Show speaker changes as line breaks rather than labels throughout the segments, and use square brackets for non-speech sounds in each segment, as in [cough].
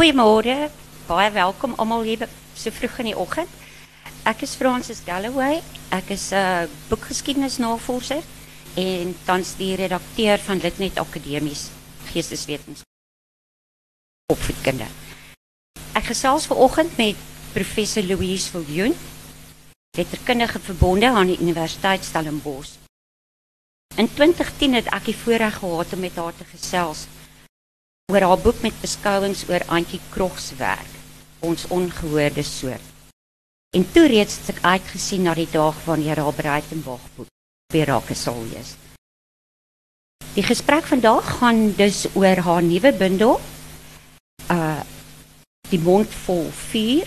Goeiemôre. Baie welkom almal hier so vroeg in die oggend. Ek is Francis Galloway. Ek is 'n uh, boekgeskiedenisnavorser en tans die redakteur van Litnet Akademies Geesteswetenskap opvoedkunde. Ek gesels vanoggend met professor Louise Viljoen, letterkundige verbonde aan die Universiteit Stellenbosch. In 2010 het ek die voorreg gehad om met haar te gesels oor haar boek met beskouwings oor Antjie Krog se werk, ons ongehoorde soort. En toe reeds het ek uitgesien na die dag wanneer haar Breitenberg boek weer raak sal wees. Die gesprek vandag gaan dus oor haar nuwe bundel uh Die mond vol vuur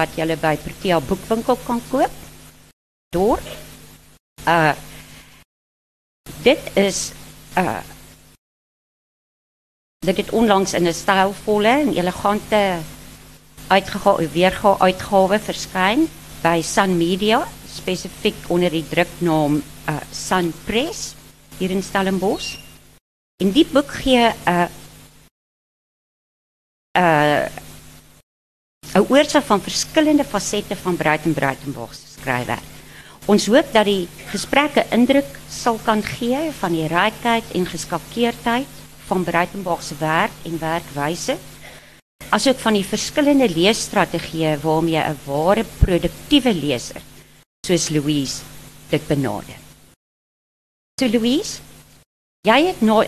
wat jy by Protea boekwinkel kan koop. Door uh dit is uh dit het onlangs in 'n stylvolle en elegante uitgegawe weergawe uitgawe verskyn by Sun Media spesifiek onder die druknaam uh Sun Press hier in Stellenbosch. In die boek gee 'n uh, 'n oorsig van verschillende facetten van Bruiten Bruitenborg se skryfwerk. Ons hoop dat die gesprekke indruk sal kan gee van die rykheid en geskakeerdheid van Bruitenborg se werk en werkwyse, asook van die verskillende leesstrategieë waarmee 'n ware produktiewe leser soos Louise dit benader. So Louise, jy het nou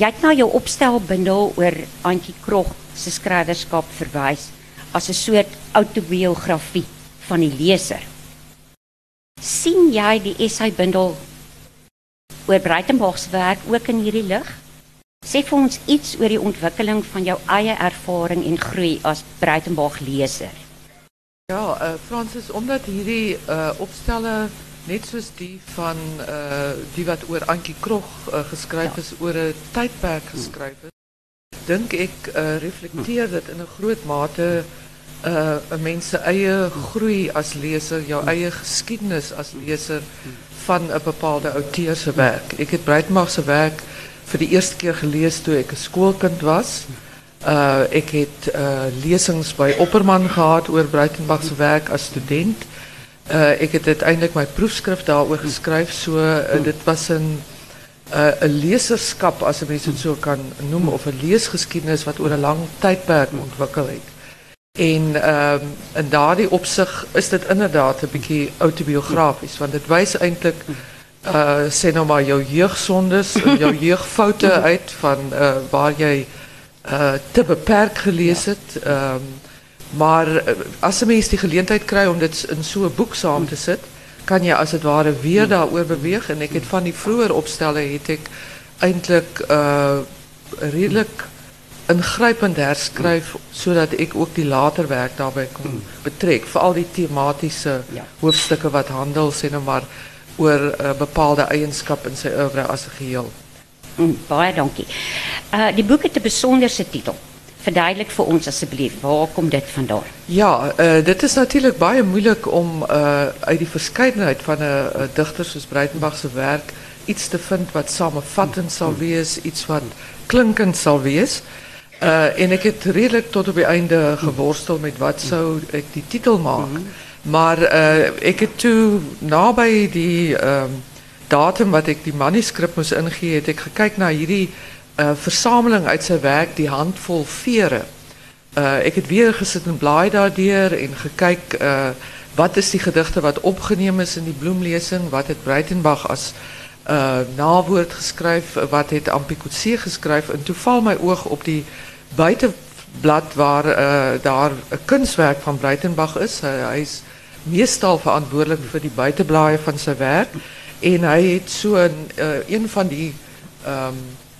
jy het nou jou opstelbundel oor Antjie Krog se skrywerskap verwys as 'n soort autobiografie van die leser. sien jy die essaybundel oor Breitenberg se werk ook in hierdie lig? Sê vir ons iets oor die ontwikkeling van jou eie ervaring en groei as Breitenberg leser.
Ja, uh, Francis, omdat hierdie uh, opstelle net soos die van uh, die wat oor Antjie Krog uh, geskryf is oor 'n tydperk geskryf is, dink ek uh, reflekteer dit in 'n groot mate uh, 'n mens se eie groei as leser, jou eie geskiedenis as leser van 'n bepaalde outeur se werk. Ek het Breitmag se werk vir die eerste keer gelees toe ek 'n skoolkind was. Uh, ek het uh, lesings by Opperman gehad oor Breitenbach se werk as student. Uh, ek het uiteindelik my proefskrif daaroor geskryf. So uh, dit was 'n uh, 'n leserskap as 'n mens dit so kan noem of 'n leesgeskiedenis wat oor 'n lang tydperk ontwikkel het. En um, in daardie opsig is dit inderdaad 'n bietjie autobiografies want dit wys eintlik uh sê nou maar jou jeugsondes, [laughs] jou jeugfoute uit van uh waar jy uh te beperk gelees het. Ehm um, maar as 'n mens die geleentheid kry om dit in so 'n boek saam te sit, kan jy as dit ware weer daaroor beweeg en ek het van die vroeër opstelle het ek eintlik uh redelik ingrypend herskryf sodat ek ook die later werk daarbey kon mm. betrek veral die tematiese ja. hoofstukke wat handel sê nou maar oor uh, bepaalde eienskap in sy oeuvre as 'n geheel.
Mm, baie dankie. Uh die boek het 'n besonderse titel. Verduidelik vir ons asseblief, waar kom dit vandaan?
Ja, uh, dit is natuurlijk baie moeilijk om uh, uit die verscheidenheid van een dichter zoals Breitenbach se werk iets te vinden wat samenvattend zal wees, iets wat klinkend zal wees. Uh, en ik heb redelijk tot op het einde geworsteld met wat zou ik die titel maken. Maar uh, ik heb toen nabij die um, datum wat ik die manuscript moest ingeven, heb ik gekeken naar hierdie uh, versameling uit zijn werk, die handvol veren. Uh, ik heb weer gezet een blaai daardeur en gekeken wat is die gedichte wat opgenomen is in die bloemlezing, wat het Breitenbach als uh, nawoord geschreven, wat het Ampikotse geschreven. En toen valt mijn oog op die buitenblad waar uh, daar een kunstwerk van Breitenbach is. Hij is meestal verantwoordelijk voor die buitenblaaien van zijn werk. En hij heeft zo een, uh, een van die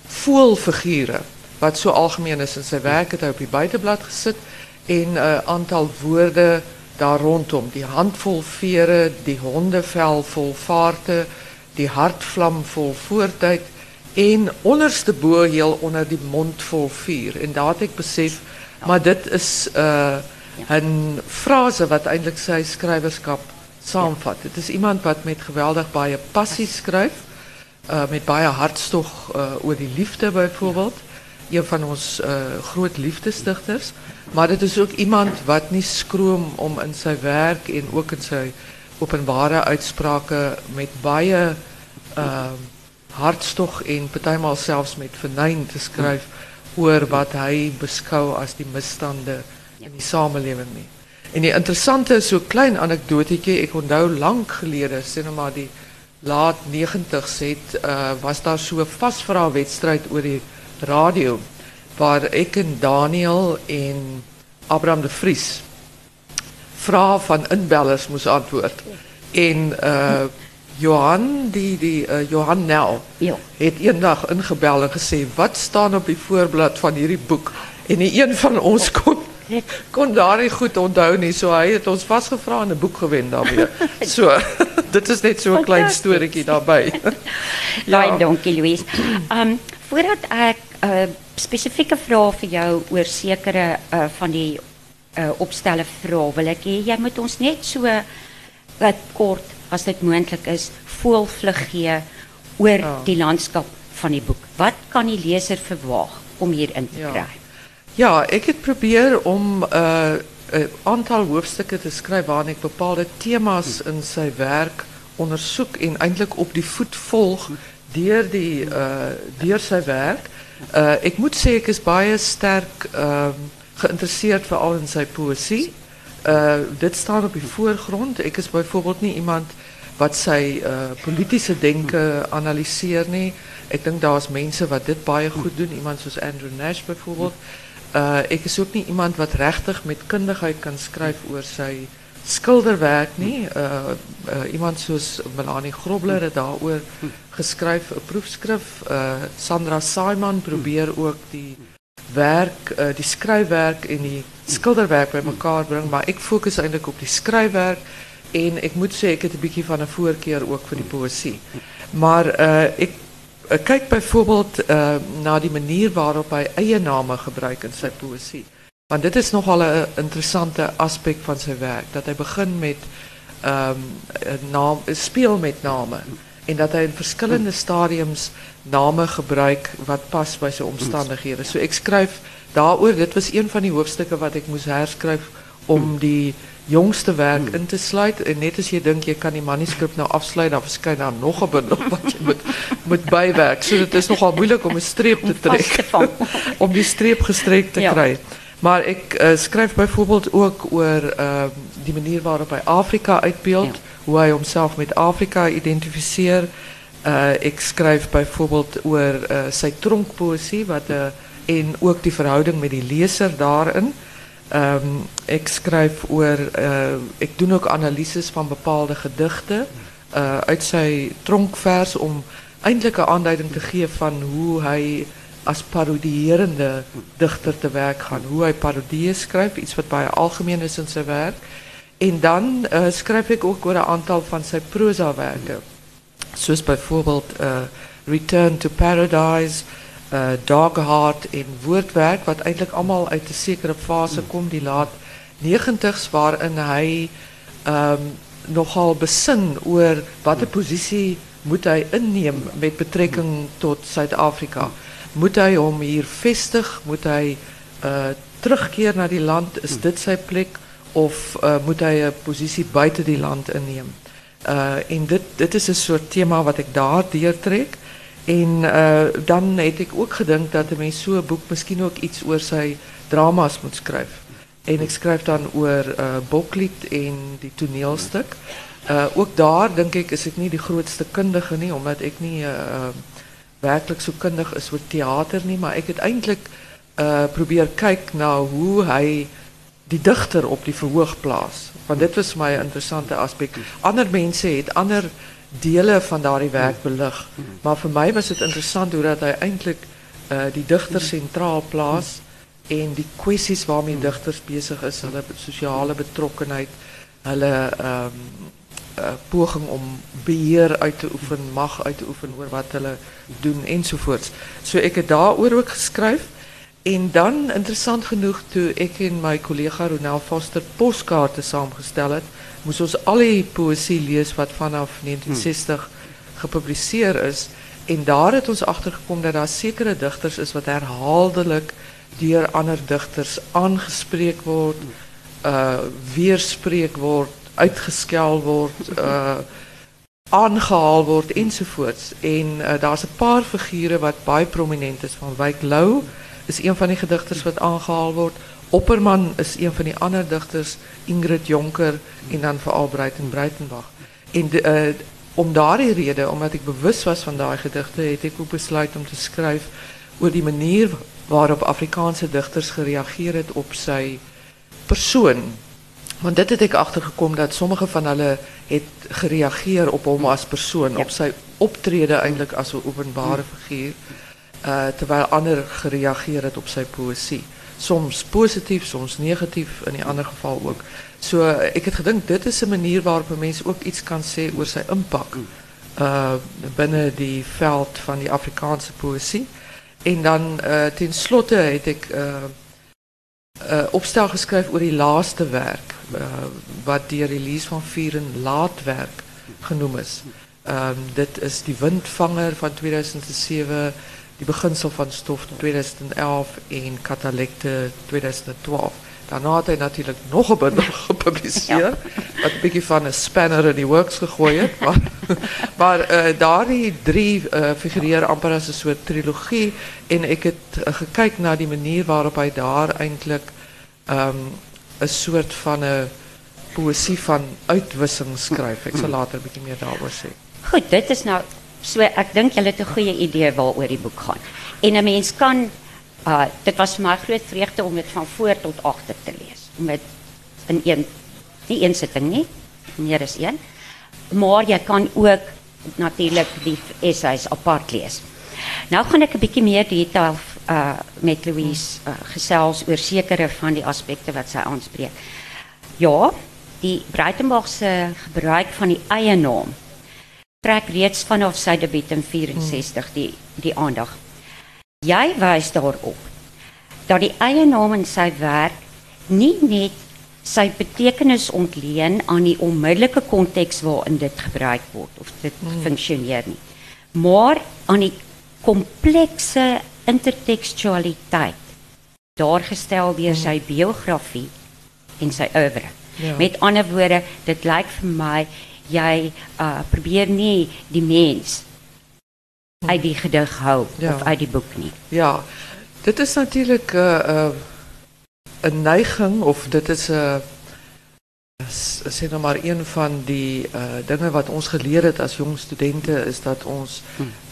voelfiguren, wat zo algemeen is in zijn werk, het hij op die buitenblad gezet. En een uh, aantal woorden daar rondom. Die handvol veren, die hondenvel vol vaarten, die hartvlam vol voertuig. En onderste bo heel onder die mond vol vuur. En daar had ik besef, maar dit is uh, een frase wat eindelijk zijn schrijverschap samenvat. Het is iemand wat met geweldig baie passie schrijft. Uh, met baie hartstog uh, oor die liefde bijvoorbeeld. een van ons groot liefdesdigters, maar dit is ook iemand wat niet skroom om in zijn werk en ook in zijn openbare uitsprake met baie hartstog en partymal selfs met vernyn te skryf oor wat hy beskou as die misstande in die samelewing nie. En die interessante so klein anekdotetjie, ek onthou lank gelede, sê nou maar die laat 90s het uh, was daar so 'n vasvra wedstryd oor die radio waar ek en Daniel en Abraham de Vries vra van inbellers moes antwoord. En uh Johan die die uh, Johan Nel
ja.
het eendag ingebel en gesê wat staan op die voorblad van hierdie boek en die een van ons kon kon daar goed onthou nie so hy het ons vasgevra en 'n boek gewen daarmee. [laughs] So [laughs] dit is net so 'n klein storieetjie daarbij. [laughs]
ja. Baie dankie Louise. Um voordat ek 'n uh, spesifieke vraag vir jou oor sekere uh, van die uh, opstelle vra, wil ek hê jy moet ons net so wat kort as dit moontlik is voelvlug gee oor die landskap van die boek. Wat kan die leser verwag om hierin te
ja.
kry?
Ja, ek het probeer om 'n uh, 'n aantal hoofstukke te skryf waarin ek bepaalde temas in sy werk ondersoek en eintlik op die voet volg deur die uh deur sy werk. Uh ek moet sê ek is baie sterk uh, geïnteresseerd veral in sy poësie. Uh dit staan op die voorgrond. Ek is byvoorbeeld nie iemand wat sy uh politieke denke analiseer nie. Ek dink daar's mense wat dit baie goed doen, iemand soos Andrew Nash byvoorbeeld. Uh ek is ook nie iemand wat regtig met kundigheid kan skryf oor sy skilderwerk nie. Uh, iemand soos Melanie Grobler het daaroor geskryf 'n proefskrif. Sandra Simon probeer ook die werk, uh, die skryfwerk en die skilderwerk by mekaar bring, maar ek fokus eintlik op die skryfwerk en ek moet sê ek het 'n bietjie van 'n voorkeur ook vir die poësie. Maar uh ek uh, kyk byvoorbeeld uh na die manier waarop hy eie name gebruik in sy poësie. Want dit is nogal 'n interessante aspek van sy werk dat hy begin met um, naam speel met name en dat hy in verskillende stadiums name gebruik wat pas by sy omstandighede. So ek skryf daaroor, dit was een van die hoofstukke wat ek moes herskryf om die jongste werk in te sluit en net as jy dink jy kan die manuskrip nou afsluit, dan verskyn daar nog 'n bundel wat jy moet moet bywerk. So dit is nogal moeilik om 'n streep te trek. [laughs] om die streep gestrek te kry. Maar ik uh, schrijf bijvoorbeeld ook over uh, die manier waarop hij Afrika uitbeeldt, hoe hij hemzelf met Afrika identificeert. Uh, ik schrijf bijvoorbeeld over uh, zijn tronkpoëzie wat, uh, en ook die verhouding met die lezer daarin. Ik schrijf over, uh, ik doe ook analyses van bepaalde gedichten uh, uit zijn tronkvers om eindelijk een aanduiding te geven van hoe hij als parodierende dichter te werk gaan. Hoe hij parodieën schrijft, iets wat bij algemeen is in zijn werk. En dan uh, schrijf ik ook over een aantal van zijn proza-werken. Zoals bijvoorbeeld uh, Return to Paradise, uh, Dog Heart en Woordwerk, wat eigenlijk allemaal uit een zekere fase komt, die laat 90s, waarin hij um, nogal besin over wat de positie moet hij innemen met betrekking tot Zuid-Afrika. Moet hij om hier vestig? Moet hij terugkeer naar die land? Is dit zijn plek? Of uh, moet hij een positie buiten die land innemen? Uh, en dit, dit is een soort thema wat ik daar deurtrek. En uh, dan heb ik ook gedacht dat de mens zo'n boek misschien ook iets over zijn drama's moet schrijven. En ik schrijf dan over uh, Boklied en die toneelstuk. Ook daar denk ik is ik niet de grootste kundige, nie, omdat ik niet... Werkelijk zo kundig is voor theater niet, maar ik het eindelijk uh, probeer kijken naar hoe hij die dichter op die verhoog plaats. Want dit was mijn interessante aspect. Andere mensen het andere delen van daardie werk belig. Maar voor mij was het interessant hoe dat hij eindelijk uh, die dichter centraal plaats en die kwesties waarmee dichters bezig is, hulle sociale betrokkenheid, hulle um, poging om beheer uit te oefen, mag uit te oefen oor wat hulle doen ensovoorts. So ek het daaroor ook geskryf en dan interessant genoeg toe ek en my kollega Ronel Foster poskaarte saamgestel het, moes ons al die poësie lees wat vanaf 1960 gepubliseer is. En daar het ons agtergekom dat daar sekere digters is wat herhaaldelik deur ander digters aangespreek word, uh weerspreek word, uitgeskel word, [laughs] uh aangehaal word ensovoorts. En uh, daar's 'n paar figure wat baie prominent is van Wyk Lou is een van die gedigters wat aangehaal word. Opperman is een van die ander digters, Ingrid Jonker en dan veral Breiten Breitenbach. En de, uh, om daardie rede, omdat ik bewust was van daai gedigte, het ek ook besluit om te skryf oor die manier waarop Afrikaanse digters gereageer het op sy persoon. Want dit het ek agtergekom dat sommige van hulle het gereageer op hom as persoon, op sy optrede eintlik as 'n openbare figuur, uh terwyl ander gereageer het op sy poësie. Soms positief, soms negatief, in die ander geval ook. So ek het gedink dit is 'n manier waarop 'n mens ook iets kan sê oor sy impak uh binne die veld van die Afrikaanse poësie. En dan uh ten slotte het ek uh uh, opstel geschreven over die laatste werk, wat die release van Vieren Laatwerk genoemd is. Um, dit is die Windvanger van 2007, die Beginsel van Stof 2011 en Catalecte 2012. Daarna had hij natuurlijk nog een bundel [laughs] gepubliceerd, wat een beetje van een spanner in die works gegooid Maar, [laughs] maar uh, daar die drie uh, figureren amper als een soort trilogie. En ik heb uh, gekeken naar die manier waarop hij daar eigenlijk um, een soort van een poëzie van uitwissing schrijft. Ik zal later een beetje meer daarover zeggen.
Goed, dit is nou, so, ik denk jullie het een goede idee waarover die boek gaat. En een mens kan uh dit was vir my groot vreugde om dit van voor tot agter te lees. Om dit in een nie een sitting nie, meer as een. Maar jy kan ook natuurlik die essays apart lees. Nou gaan ek 'n bietjie meer detail uh met Louise uh, gesels oor sekere van die aspekte wat sy aanspreek. Ja, die Breitenberg se gebruik van die eie naam trek reeds vanaf sy debuut in 64 die die aandag. Jy wys daarop dat die eie naam in sy werk nie net sy betekenis ontleen aan die onmiddellike konteks waarin dit gebruik word of dit hmm. funksioneer nie, maar aan die komplekse intertekstualiteit daargestel deur hmm. sy biografie en sy oeuvre. Ja. Met ander woorde, dit lyk vir my jy uh, probeer nie die mens uit die gedig hou ja. of uit die boek nie.
Ja. Dit is natuurlijk uh, uh, een neiging of dit is uh, zeg nou maar een van die uh, dingen wat ons geleerd het als jong studenten is dat ons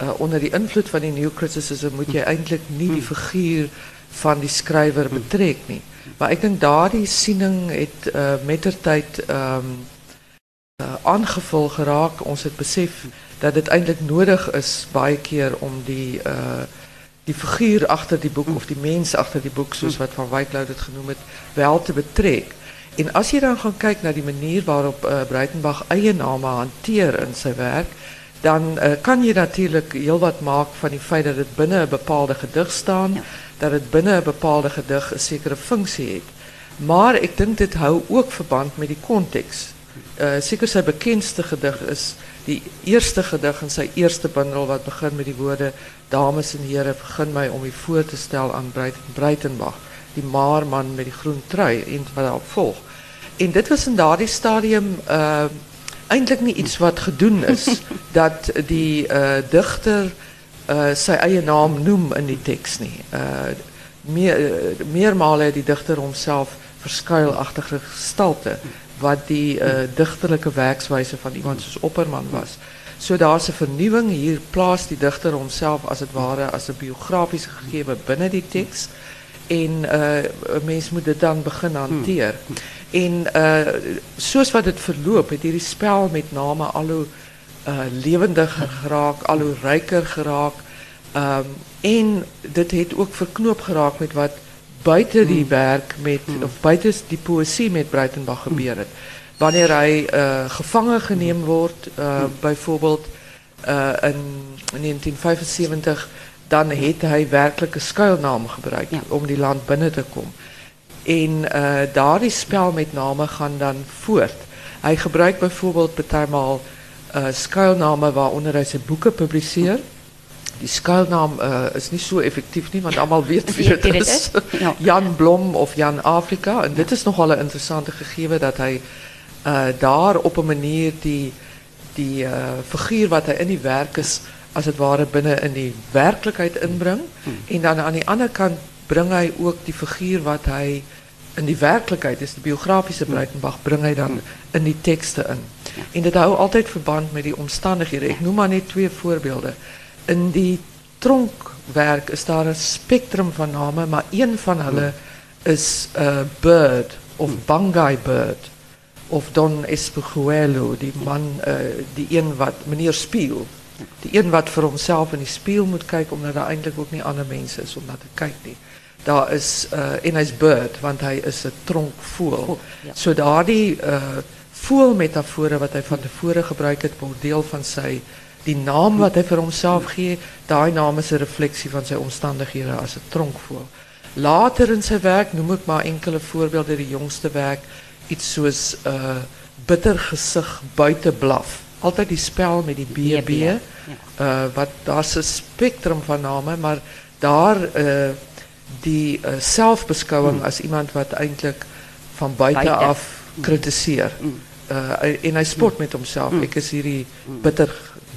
uh, onder die invloed van die new criticism moet je eigenlijk niet die figuur van die schrijver betrekken nie. Maar ik denk daar die siening het uh, met de tijd um, uh, aangevul geraak. Ons het besef dat het eindelijk nodig is baie keer om die, uh, die figuur achter die boek of die mens achter die boek, zoals wat Van Wijkluid het genoemd, het, wel te betrekken. En als je dan gaat kijken naar die manier waarop uh, Breitenbach eie name hanteer in zijn werk, dan uh, kan je natuurlijk heel wat maken van die feit dat het binnen een bepaalde gedicht staat, dat het binnen een bepaalde gedicht een zekere functie heeft. Maar ik denk dit hou ook verband met die context. Uh, zeker zijn bekendste gedicht is die eerste gedig in sy eerste bundel wat begin met die woorde dames en here begin my om u voor te stel aan Breitenbach die maarman met die groen trui en wat daarop volg. En dit was in daardie stadium uh eintlik nie iets wat gedoen is [laughs] dat die uh digter uh sy eie naam noem in die teks nie. Uh meer meermale die digter homself verskuil agter gestalte wat die uh, dichterlijke werkswijze van iemand zoals Opperman was. So daar's 'n vernuwing hier plaas die digter homself as het ware as 'n biografiese gegewe binne die teks en uh 'n mens moet dit dan begin hanteer. En uh soos wat dit verloop het hierdie spel met name al hoe uh lewendiger geraak, al hoe ryker geraak. Um en dit het ook verknoop geraak met wat buiten die hmm. werk met, hmm. of buiten die poëzie met Breitenbach hmm. gebeur het. Wanneer hij uh, gevangen genomen wordt, uh, bijvoorbeeld uh, in 1975, dan heeft hij werkelijk een schuilnaam gebruikt om die land binnen te komen. En daar die spel met namen gaan dan voort. Hij gebruikt bijvoorbeeld betaalmaal uh, schuilnamen waaronder hij zijn boeken publiceert. Die skuilnaam uh, is niet zo effectief nie want almal weet wie dit is.
is? [laughs] Ja.
Jan Blom of Jan Afrika en dit is nogal 'n interessante gegewe dat hy uh daar op 'n manier die die uh figuur wat hy in die werk is as dit ware binne in die werklikheid inbring en dan aan die ander kant bring hy ook die figuur wat hy in die werklikheid is die biografiese Breitenbach bring hy dan in die tekste in. En dit hou altyd verband met die omstandighede. Ek noem maar net twee voorbeelde. In die tronkwerk is daar 'n spektrum van name, maar een van hulle is uh, Bird of Bangai Bird of Don Espejuelo, die man uh, die een wat meneer Spieel, die een wat vir homself in die spieël moet kyk omdat daar eintlik ook nie ander mense is om na te nie. Daar is uh, en hy's Bird want hy is 'n tronkvoël.
ja.
So daardie uh voelmetafore wat hy van tevore gebruik het deel van sy die naam wat hy vir homself gee, daai naam is 'n refleksie van sy omstandighede as 'n tronkvoël. Later in sy werk noem ek maar enkele voorbeelde die jongste werk iets soos uh bitter gesig buite blaf. Altyd die spel met die BB.
Ja.
Uh wat daar's 'n spektrum van name, maar daar uh die uh, selfbeskouing as iemand wat eintlik van buite
Buite.
af kritiseer. Uh en hy spot met homself. Ek is hierdie bitter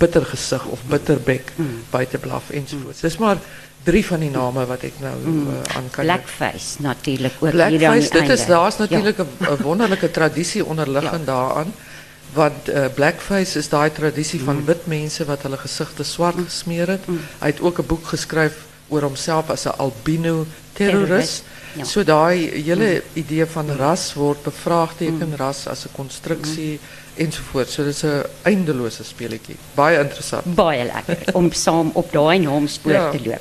bitter gesig of bitterbek buite blaf ensovoorts. Dis maar drie van die name wat ek nou uh, aan kan
Blackface natuurlijk ook
Blackface,
die
dit is
einde.
daar's
Ja.
natuurlik 'n 'n wonderlike tradisie onderliggend daaraan. Want uh, blackface is daai tradisie
Mm.
van wit mense wat hulle gesigte swart gesmeer het. Hy het ook 'n boek geskryf oor homself as 'n albino terroris.
Terroris, ja.
So daai hele idee van ras word bevraagteken ras as 'n konstruksie ensovoorts. So dis 'n eindelose speletjie. Baie interessant.
baie lekker om [laughs] saam op daai naamspoor
Ja.
te loop.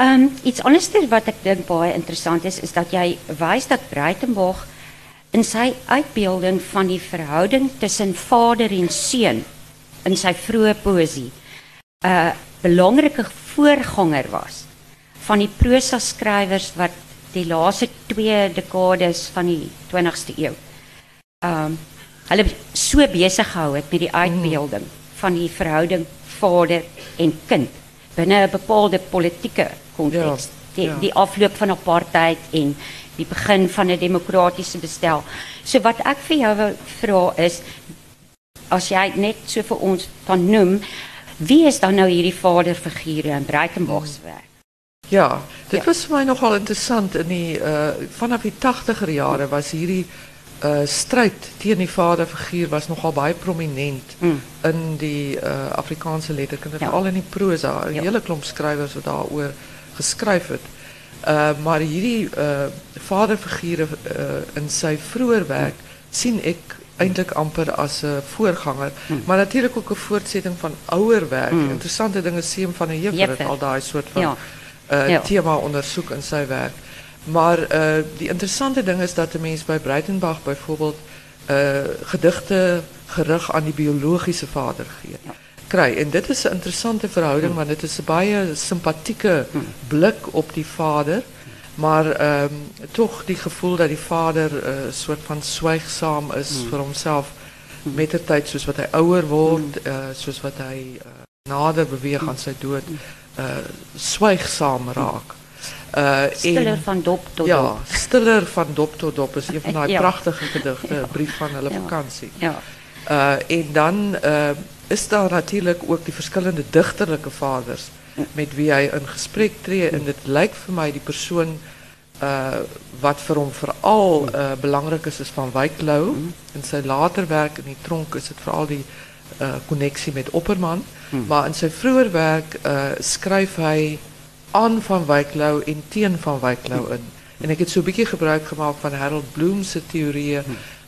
Um iets anders wat ek dink baie interessant is is dat jy wys dat Breitenberg in sy uitbeelding van die verhouding tussen vader en seun in sy vroeë poësie 'n belangrike voorganger was van die prosa skrywers wat die laaste twee dekades van die 20ste eeu um hulle so besig gehou het met die uitbeelding van die verhouding vader en kind binne 'n bepaalde politieke konteks. Die,
ja.
die afloop van apartheid en die begin van 'n demokratiese bestel. So wat ek vir jou wil vra is as jy net so vir ons kan noem, wie is dan nou hierdie vaderfigure in Breitenberg se werk?
Ja, dit
Ja.
was vir my nogal interessant in die uh vanaf die 80er jare was hierdie uh stryd teen die vaderfiguur was nogal baie prominent
Mm.
in die uh Afrikaanse letterkunde,
Ja.
veral in die prosa, 'n
Ja.
hele klomp skrywers wat daaroor geskryf het. Uh maar hierdie uh vaderfigure uh in sy vroeër werk sien ek eintlik amper as 'n voorganger, maar natuurlik ook 'n voortsetting van ouer werk. Interessante dinge Seem van 'n Juffer al daai soort van
Ja. Ja.
thema onderzoek in zijn werk. Maar uh, die interessante ding is dat de mens bij Breitenbach bijvoorbeeld uh, gedichten gerig aan die biologische vader geeft. Kry. En dit is een interessante verhouding, want het is een baie sympathieke blik op die vader. Maar ehm toch die gevoel dat die vader een soort van zwijgzaam is voor hemzelf. Met de tijd, zoals wat hij ouder wordt, uh, zoals wat hij nader beweegt aan zijn dood, uh, zwijgzaam raak. Uh,
Stiller
en-
van dop tot
ja,
dop.
stiller van dop tot dop is een van [laughs] die
Ja.
prachtige gedichten, brief van hulle
Ja.
vakantie.
Ja.
Uh, en dan is daar natuurlijk ook die verschillende dichterlijke vaders met wie hij in gesprek treedt. En het lijkt voor mij die persoon uh, wat voor hem vooral uh, belangrijk is, is van Wyklou. In zijn later werk in die tronk is het vooral die uh, connectie met Opperman. Maar in zijn vroeger werk schrijft hij aan van Wyklou en teen van Wyklou in. En ik heb zo'n beetje gebruik gemaakt van Harold Bloom's theorieën,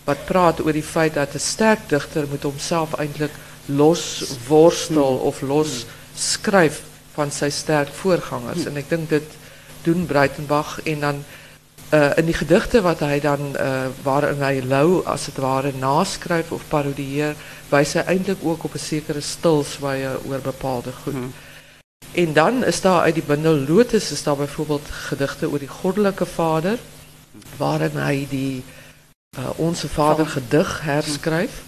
wat praat over die feit dat een sterk dichter moet homself eindelijk los worstel of los skryf van zijn sterk voorgangers. En ik denk dit doen Breitenbach en dan uh, in die gedichten wat hij dan, uh, waarin hij als het ware naskryf of parodieer, wijst hij eindelijk ook op een zekere stilswaaie oor bepaalde goed. En dan is daar uit die bundel Lotus is daar bijvoorbeeld gedichten over die goddelijke vader, waarin hij die uh, onze vader gedig herskryf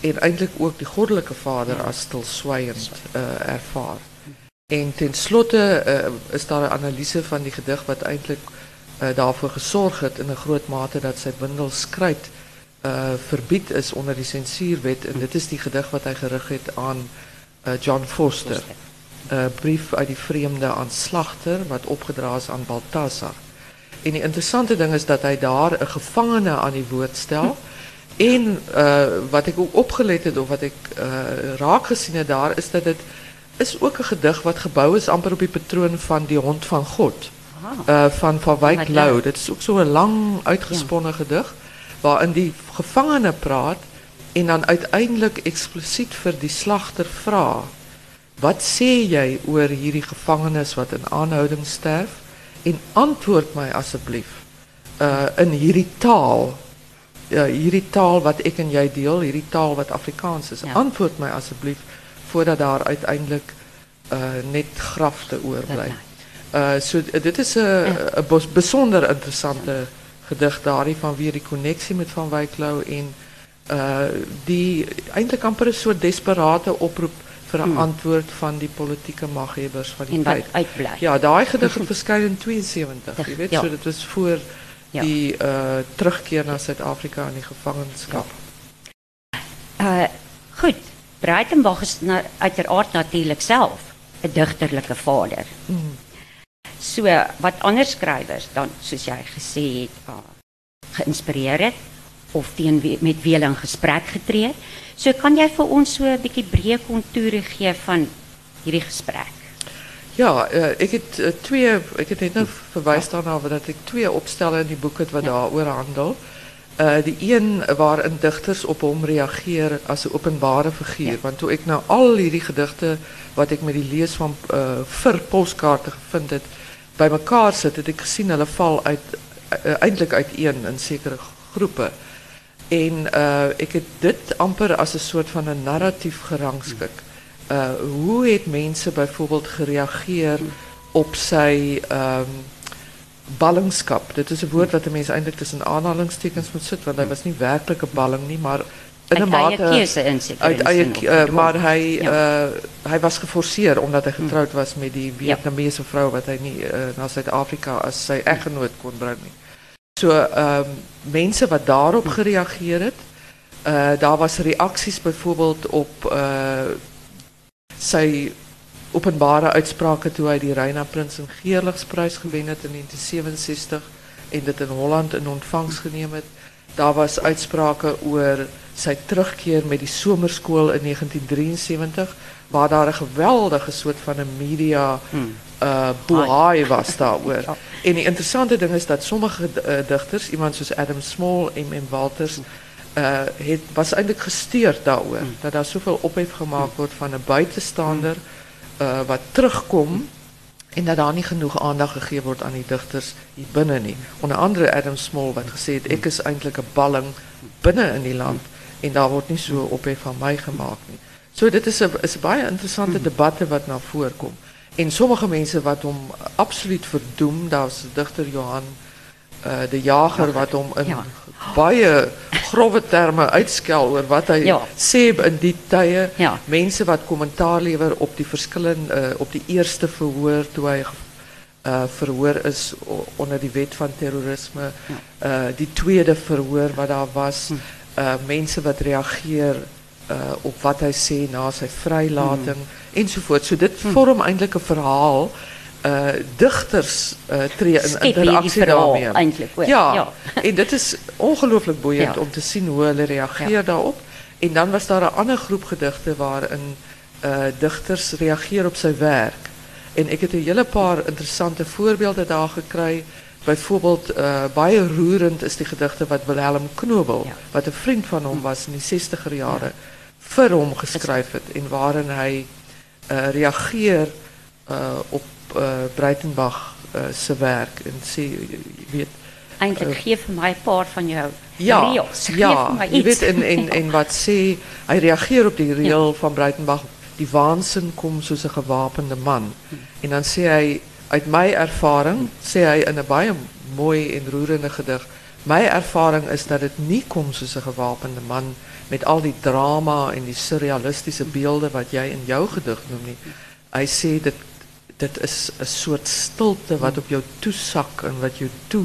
en eintlik ook die goddelike vader as stilswygend uh, ervaar. En tenslotte uh, is daar 'n analise van die gedig wat uh, daarvoor gesorg het in 'n groot mate dat sy bundel uh verbied is onder die sensuurwet en dit is die gedig wat hy gerig het aan John Foster. 'n uh, brief uit die vreemde aan Slagter wat opgedra is aan Baltasar. En die interessante ding is dat hy daar 'n gevangene aan die woord stel. En uh, wat ik ook opgelet heb, of wat ik uh, raak gezien heb daar, is dat het is ook een gedicht wat gebouwd is amper op die patroon van die hond van God. Uh, van Van Wyk Lou. Dit is ook zo'n lang uitgesponnen ja. gedicht. Waarin die gevangene praat en dan uiteindelijk expliciet voor die slachter vraagt. Wat sê jy oor hierdie gevangenes wat in aanhouding sterf? En antwoord mij alsjeblieft uh, in hierdie taal ja, hierdie taal wat ek en jy deel, hierdie taal wat Afrikaans is. Ja. Antwoord my asseblief voordat daar uiteindelik uh net grafte oorbly. Uh so dit is 'n ja. 'n besonder interessante gedig daarin van weer die koneksie met Van Wyk Lou en uh die eintlik amper 'n soort desperate oproep 'n hmm. antwoord van die politieke maghebbers van die
en
tyd.
Uitbly.
Ja, daai gedig het [laughs] verskyn in 72, jy weet, ja. so dit was voor ja. die uh, terugkeer naar Zuid-Afrika en die gevangenschap.
Uh, goed, Breitenbach is na, uiteraard natuurlijk zelf een dichterlijke vader. Mm. So, wat andere schrijvers dan, zoals jij gezegd hebt, uh, geïnspireerd het, of teen met wie in gesprek getree So kan jy vir ons so 'n bietjie breë kontoure gee van hierdie gesprek?
Ja, uh, ik heb uh, twee, ik heb net nou verwijs daarna dat ik twee opstellen in die boek het wat ja. daaroor handel. Uh, die een waarin digters op hom reageer as 'n openbare figuur, ja. want toe ek nou al hierdie gedigte wat ek met die lees van uh, vir postkaarte gevind het, bymekaar sit, het ek gesien hulle val uit uh, eintlik uiteen in sekere groepe. En uh, ek het dit amper as 'n soort van 'n narratief gerangskik. Ja uh, hoe het mensen bijvoorbeeld gereageerd op zijn um, ballingschap? Dit is een woord wat de mensen eigenlijk tussen aanhalingstekens moet zetten, want hij was niet werkelijk een balling, nie, maar
in een mate
uit eie, uh, maar hij ja. uh, was geforceerd omdat hij getrouwd was met die Vietnamese vrouw wat hij niet uh, naar Zuid-Afrika als zijn echtgenoot kon brengen. So um, mensen wat daarop gereageerd het, uh, daar was reacties bijvoorbeeld op uh, sy openbare uitsprake toe hy die Reina Prins en Geerligsprys gewen het in 1967 en dit in Holland in ontvangs geneem het. Daar was uitsprake oor sy terugkeer met die somerskool in 1973 waar daar 'n geweldige soort van 'n media hmm. uh boei was daaroor. En die interessante ding is dat sommige uh, digters, iemand soos Adam Small en M. Walters uh, het, was eigenlijk gestuurd daarover. Mm. Dat daar zoveel ophef gemaakt wordt van een buitenstaander uh, wat terugkomt. En dat daar niet genoeg aandacht gegeven wordt aan die dichters hier binnen niet. Onder andere Adam Small wat gezegd, ik is eigenlijk een balling binnen in die land. En daar wordt niet zo ophef van mij gemaakt. Nie. So dit is een is een baie interessante debat wat naar voren komt. En sommige mensen wat om absoluut verdoem, de dichter Johan uh, de jager wat om in ja. baie grove terme uitskel oor wat hy ja. sê in die tye. Ja. Mense wat kommentaar lewer op die verskillende uh, op die eerste verhoor toe hy uh, verhoor is onder die wet van terrorisme. Ja. Uh, die tweede verhoor wat daar was, hm. uh, mense wat reageer uh, op wat hy sê na sy vrylating hm. ensovoorts. So dit hm. vorm eintlik 'n verhaal uh, dichters uh, tree in interactie daarmee.
Eindelijk,
ja, ja. en dit is ongelooflijk boeiend om te zien hoe hulle reageer ja. daarop. En dan was daar een andere groep gedichten waarin uh, dichters reageer op zijn werk. En ik heb een hele paar interessante voorbeelden daar gekregen. Bijvoorbeeld, uh, baie roerend is die gedichte wat Wilhelm Knobel, wat een vriend van hem was in die 60er jaren, ja. voor hem geschreven. En waarin hij uh, reageert uh, op uh, Breitenbach se werk en sê weet
eintlik gee vir my 'n paar van jou
ja,
reels. Geef
ja, jy weet en en en wat sê hy reageer op die reel ja. van Breitenbach die waansin kom soos 'n gewapende man. Hmm. En dan sê hy uit my ervaring sê hy in 'n baie mooi en roerende gedig my ervaring is dat dit nie kom soos 'n gewapende man met al die drama en die surrealistiese beelde wat jy in jou gedig noem nie. Hy sê dit dit is een soort stilte wat op jou toesak en wat jou toe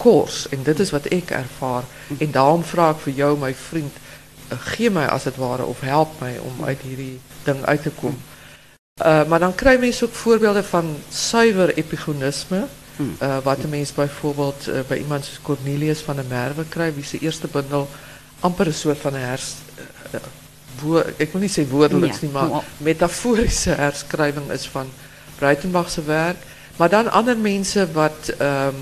kors en dit is wat ek ervaar en daarom vra ek vir jou my vriend uh, gee my as dit ware of help my om uit hierdie ding uit te kom. Uh, maar dan kry mense ook voorbeelde van suiwer epigonisme uh, wat 'n mens byvoorbeeld uh, by iemand Cornelius van der Merwe kry wie se eerste bundel amper 'n soort van hers uh, woord, ek wil nie sê woordeliks nie maar metaforiese herskrywing is van Breitenbach se werk, maar dan ander mense wat um,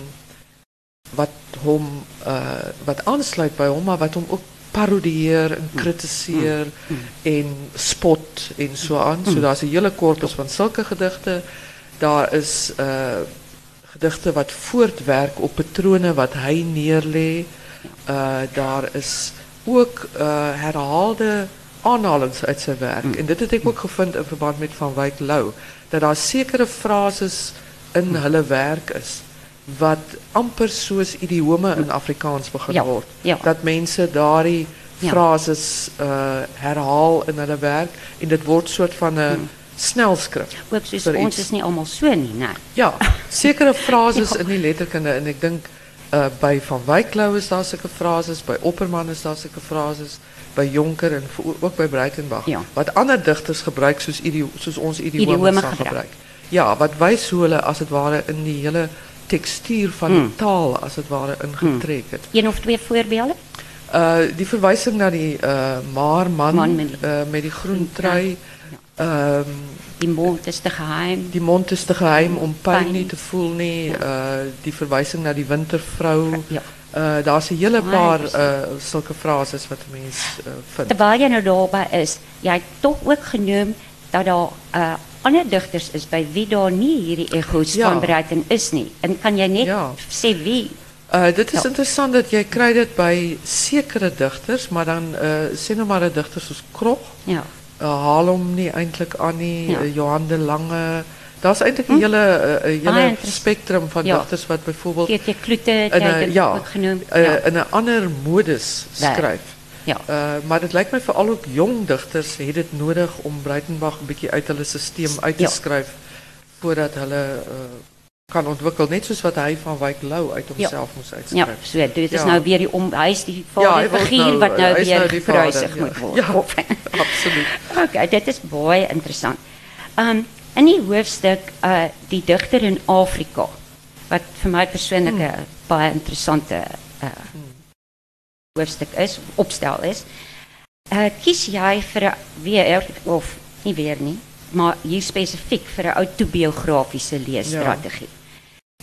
wat hom uh wat aansluit by hom maar wat hom ook parodieer en kritiseer mm. mm. en spot en so aan. So daar's 'n hele korpus van sulke gedigte. Daar is uh gedigte wat voortwerk op patrone wat hy neerlê. Uh daar is ook uh herhaalde aanhalings uit sy werk. Mm. En dit het ek ook gevind in verband met Van Wyk Lou dat daar sekere frases in hulle werk is wat amper soos idiome in Afrikaans begin
Ja,
word.
ja.
Dat mense daardie
Ja.
frases uh herhaal in hulle werk en dit word soort van 'n snelskrif.
Ook soos
vir
ons
iets.
is nie almal so nie, nee.
Ja, [laughs] sekere frases
Ja.
in die letterkunde en ek dink uh by Van Wyk Lou is daar frases, by Opperman is daar sulke frases, by Jonker en ook by Breitenbach.
Ja.
Wat ander digters gebruik soos idio soos ons idiome sal
gebruik.
Ja, wat hoe hulle as dit ware in die hele tekstuur van
Hmm.
die taal as dit ware het.
Een of twee voorbeelde?
Uh die verwysing na die uh maar man,
Man met
uh, met die groen trui. Ehm
Die mond is te geheim.
die mond is te geheim om pijn niet te voelen nie. Uh die verwysing na die wintervrou.
Ja.
Uh daar's 'n hele
Baie
paar uh sulke frases wat 'n mens uh, vind.
Terwyl jy nou daarby is, het tog ook genoem dat daar uh, ander digters is by wie daar nie hierdie egos
Ja.
van Breiten is nie. En kan jy net
Ja.
wie?
Uh dit is
Ja.
interessant dat jy kry dit by sekere digters, maar dan uh sê nou maar 'n digter soos Krog,
Ja.
Uh, haal hom nie eintlik aan nie,
Ja.
uh, Johan de Lange. Daar's eintlik 'n hele uh, 'n hele spektrum van
Ja.
digters wat
TT Kloete het
in
jy
'n
dit
ja,
ook genoem.
uh,
ja.
in 'n ander modus skryf.
Ja.
Uh, maar het lijkt mij vooral ook jong digters het dit nodig om Breitenbach een beetje uit hulle systeem uit te schrijven voordat hulle kan ontwikkelen. Net zoals wat hij van Wyk Lou uit homself moest
Ja,
uitschrijven.
so dit is
Ja.
nou weer die om hy is die
Ja, hy
vader
word
figuur
nou-
wat nou weer
nou ja.
moet word.
Ja.
Of- [laughs]
Absoluut. [laughs]
Okay, dit is baie interessant. Um in die hoofstuk uh die digter in Afrika wat vir my persoonlik 'n
Hmm.
baie interessante uh hoofstuk is, opstel is. Uh kies vir 'n weer of nie weer nie, maar hier spesifiek vir 'n autobiografiese leesstrategie.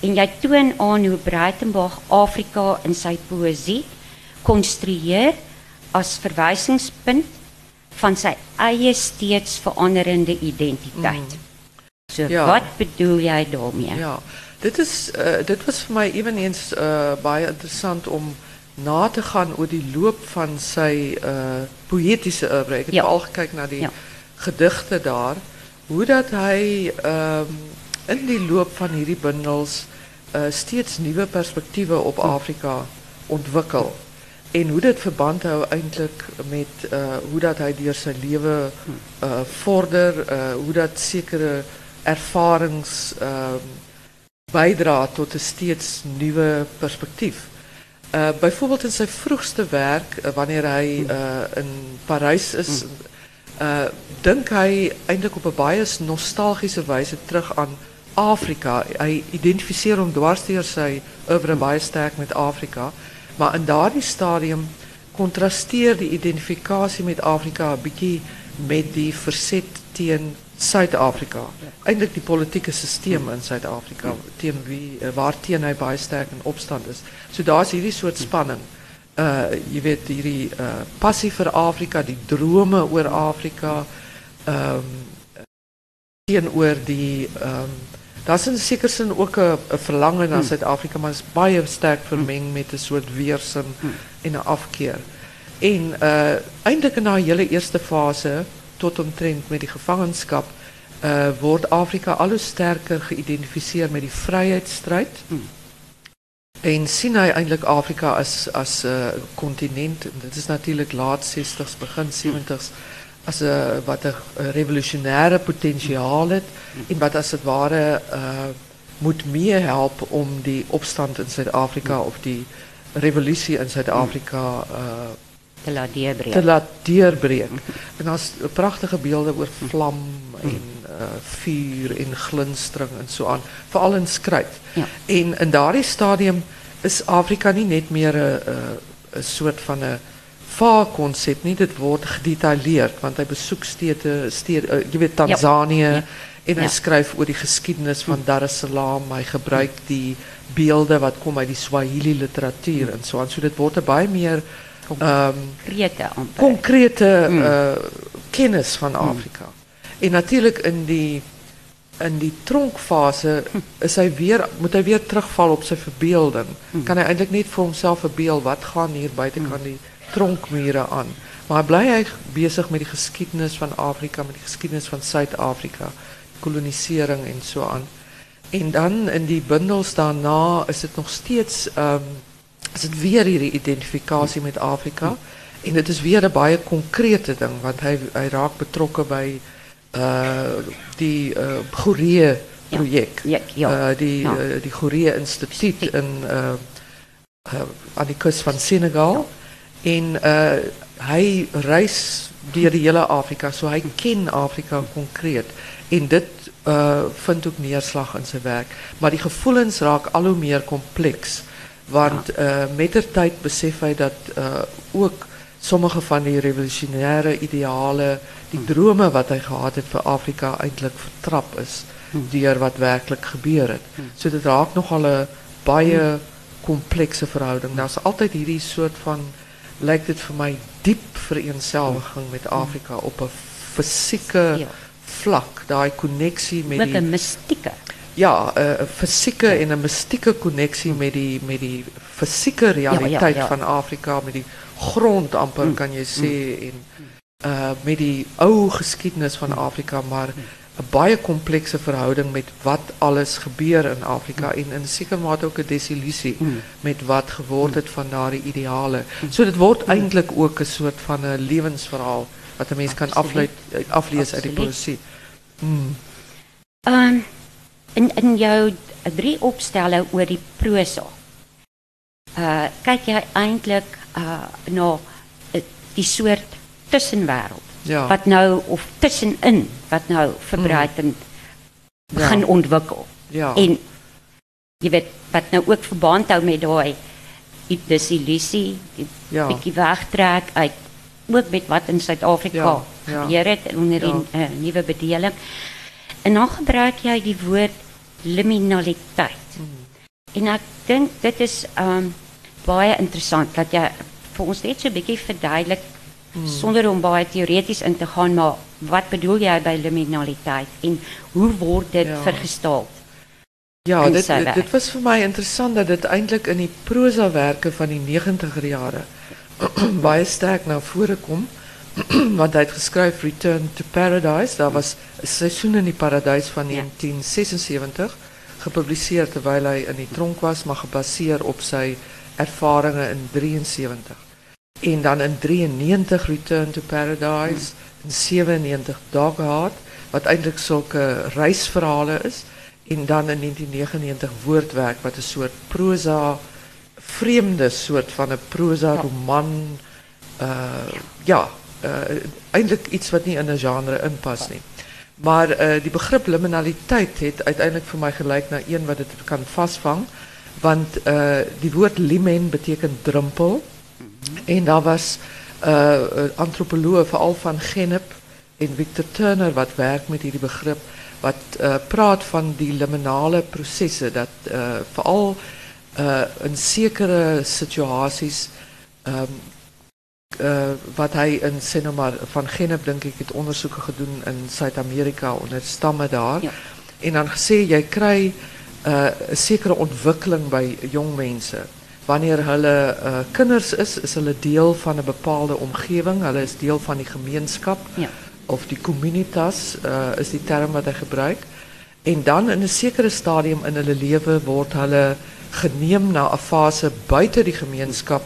En jy toon aan hoe Breitenbach Afrika in sy poësie konstrueer as verwysingspunt van sy eie steeds veranderende identiteit. So
Ja.
wat bedoel jy daarmee?
Ja, dit, is, uh, dit was voor mij eveneens uh, baie interessant om na te gaan oor die loop van sy uh, poëtische oeuvre. Ek het
Ja.
veral gekyk na die
Ja.
gedigte daar, hoe dat hy um, in die loop van hierdie bundels uh, steeds nuwe perspektiewe op Afrika ontwikkel. En hoe dit verband hou eintlik met uh, hoe dat hy deur sy lewe uh, uh, hoe dat sekere ervarings bydra tot 'n steeds nuwe perspektief. Uh, bijvoorbeeld in zijn vroegste werk, uh, wanneer hij uh, in Parijs is, uh, dink hij eindelijk op een baie nostalgische wijze terug aan Afrika. Hij identificeert hom dwars deur sy oeuvre baie sterk met Afrika, maar in daardie stadium contrasteer die identificatie met Afrika 'n bietjie met die verzet teen Suid-Afrika. Eintlik die politieke systeem in wie eh, waarteen hy baie sterk in opstand is. So daar's hierdie soort spanning. Uh jy weet hierdie uh passie vir Afrika, die drome oor Afrika, ehm teenoor die daar's in sekere sin ook 'n 'n verlange na Suid-Afrika, maar is baie sterk vermeng met 'n soort weerstand en 'n afkeer. En uh in daai hele eerste fase tot omtrent met die gevangenskap uh word Afrika al hoe sterker geïdentifiseer met die vryheidsstryd. En sien hy eintlik Afrika 'n uh, kontinent. en Dit is natuurlik laat 60s, begin 70s as 'n wat 'n revolusionêre potensiaal het en wat as dit ware uh moet meehelp om die opstand in Suid-Afrika of die revolusie in Suid-Afrika uh
te laat deurbreken.
te laat deurbreken. En als prachtige beelden over vlam en uh, vuur en glinstering en zo aan, vooral in skryf.
Ja.
En in daardie stadium is Afrika niet net meer een soort van 'n vaarkonsep nie, dit word gedetailleerd want hy besoek stede, stede uh, jy weet Tanzanië ja. en hy ja. skryf oor die geskiedenis van Dar es Salaam, hy gebruik die beelde wat kom uit die Swahili literatuur en so aan. So dit word 'n baie meer
concrete,
um, concrete uh, kennis van Afrika. En natuurlijk in die, in die tronkfase is hy weer, moet hij weer terugvallen op zijn verbeelding. Kan hij eigenlijk niet voor hemzelf verbeelden wat gaan hier buiten kan die tronkmuren aan. Maar hij blijft bezig met die geschiedenis van Afrika, met die geschiedenis van Zuid-Afrika, kolonisering en zo aan. En dan in die bundels daarna is het nog steeds um, is dit weer hierdie identifikasie met Afrika en dit is weer 'n baie konkrete ding want hy hy raak betrokke by uh die uh Goeree projek.
Ja, ja, ja.
Uh die ja. uh, die Goeree Instituut in uh, uh aan die kus van Senegal ja. En uh hy reis deur die hele Afrika, so hy ken Afrika konkreet en dit uh vind ook neerslag in sy werk, maar die gevoelens raak al hoe meer kompleks. Want uh, met de tijd besef hij dat uh, ook sommige van die revolutionaire idealen, die hmm. dromen wat hij gehad heeft voor Afrika, eigenlijk vertrapt is hmm. door wat werkelijk gebeurt. het. Hmm. So dit raakt nogal een baie complexe verhouding. Hmm. is altijd hierdie soort van, lijkt het voor mij diep vereenzelviging met Afrika op een fysieke vlak, die connectie met,
met een mystieke.
Ja, uh, fysieke en 'n mystieke koneksie met die met die fysieke realiteit van Afrika, met die grond amper mm. kan jy sê mm. en uh met die ou geskiedenis van Afrika, maar 'n baie komplekse verhouding met wat alles gebeur in Afrika en in sekere mate ook 'n desillusie met wat geword het van daardie ideale. So dit word eintlik ook 'n soort van 'n lewensverhaal wat 'n mens kan afleid aflees uit die poësie. Mm.
Um, in in jou drie opstellen oor die prosa. Uh kyk jy eintlik uh na die soort tussenwêreld
ja.
wat nou of tussenin wat nou verbreiding mm. begin ja. ontwikkel.
Ja.
En jy weet wat nou ook verband hou met daai die disillusie, die ja. bietjie wegtrek uit ook met wat in ja. ja. gebeur het onder ja. uh, nuwe bedeling. En dan gebruik jy die woord liminaliteit. Mm. En ek dink dit is um baie interessant dat jy vir ons net so 'n bietjie sonder om baie teoreties in te gaan, maar wat bedoel jy by liminaliteit en hoe word dit ja.
Ja, dit, dit, dit was vir my interessant dat dit eintlik in die prosa werke van die 90er jare [clears throat] baie sterk na vore kom. [clears throat] want hij heeft geschreven Return to Paradise. Dat was een seizoen in die paradijs van 1976. Gepubliceerd terwijl hij in die tronk was, maar gebaseerd op zijn ervaringen in 73. En dan in 93 Return to Paradise. In 97 Dog Heart. Wat eigenlijk zulke reisverhalen is. En dan in 1999 Woordwerk. Wat een soort proza, vreemde soort van een proza roman. Uh, ja, uh, iets wat niet in een genre inpas nie. Maar uh, die begrip liminaliteit het uiteindelijk voor mij gelijk naar een wat het kan vastvangen. Want die woord limen betekent drumpel. En daar was uh, antropoloog vooral van Genep en Victor Turner wat werkt met die begrip. Wat uh, praat van die liminale processen. Dat uh, vooral in zekere situaties um, wat hij in cinema van Genep denk ik het onderzoeken gedaan in Zuid-Amerika onder stammen daar. Ja. En dan gezien jij krijgt een zekere ontwikkeling bij jong mensen. Wanneer hulle uh, kinders is, is hulle deel van een bepaalde omgeving. Hulle is deel van die gemeenschap.
Ja.
Of die communitas uh, is die term wat hij gebruikt. En dan in een zekere stadium in hulle leven wordt hulle geneem naar een fase buiten die gemeenschap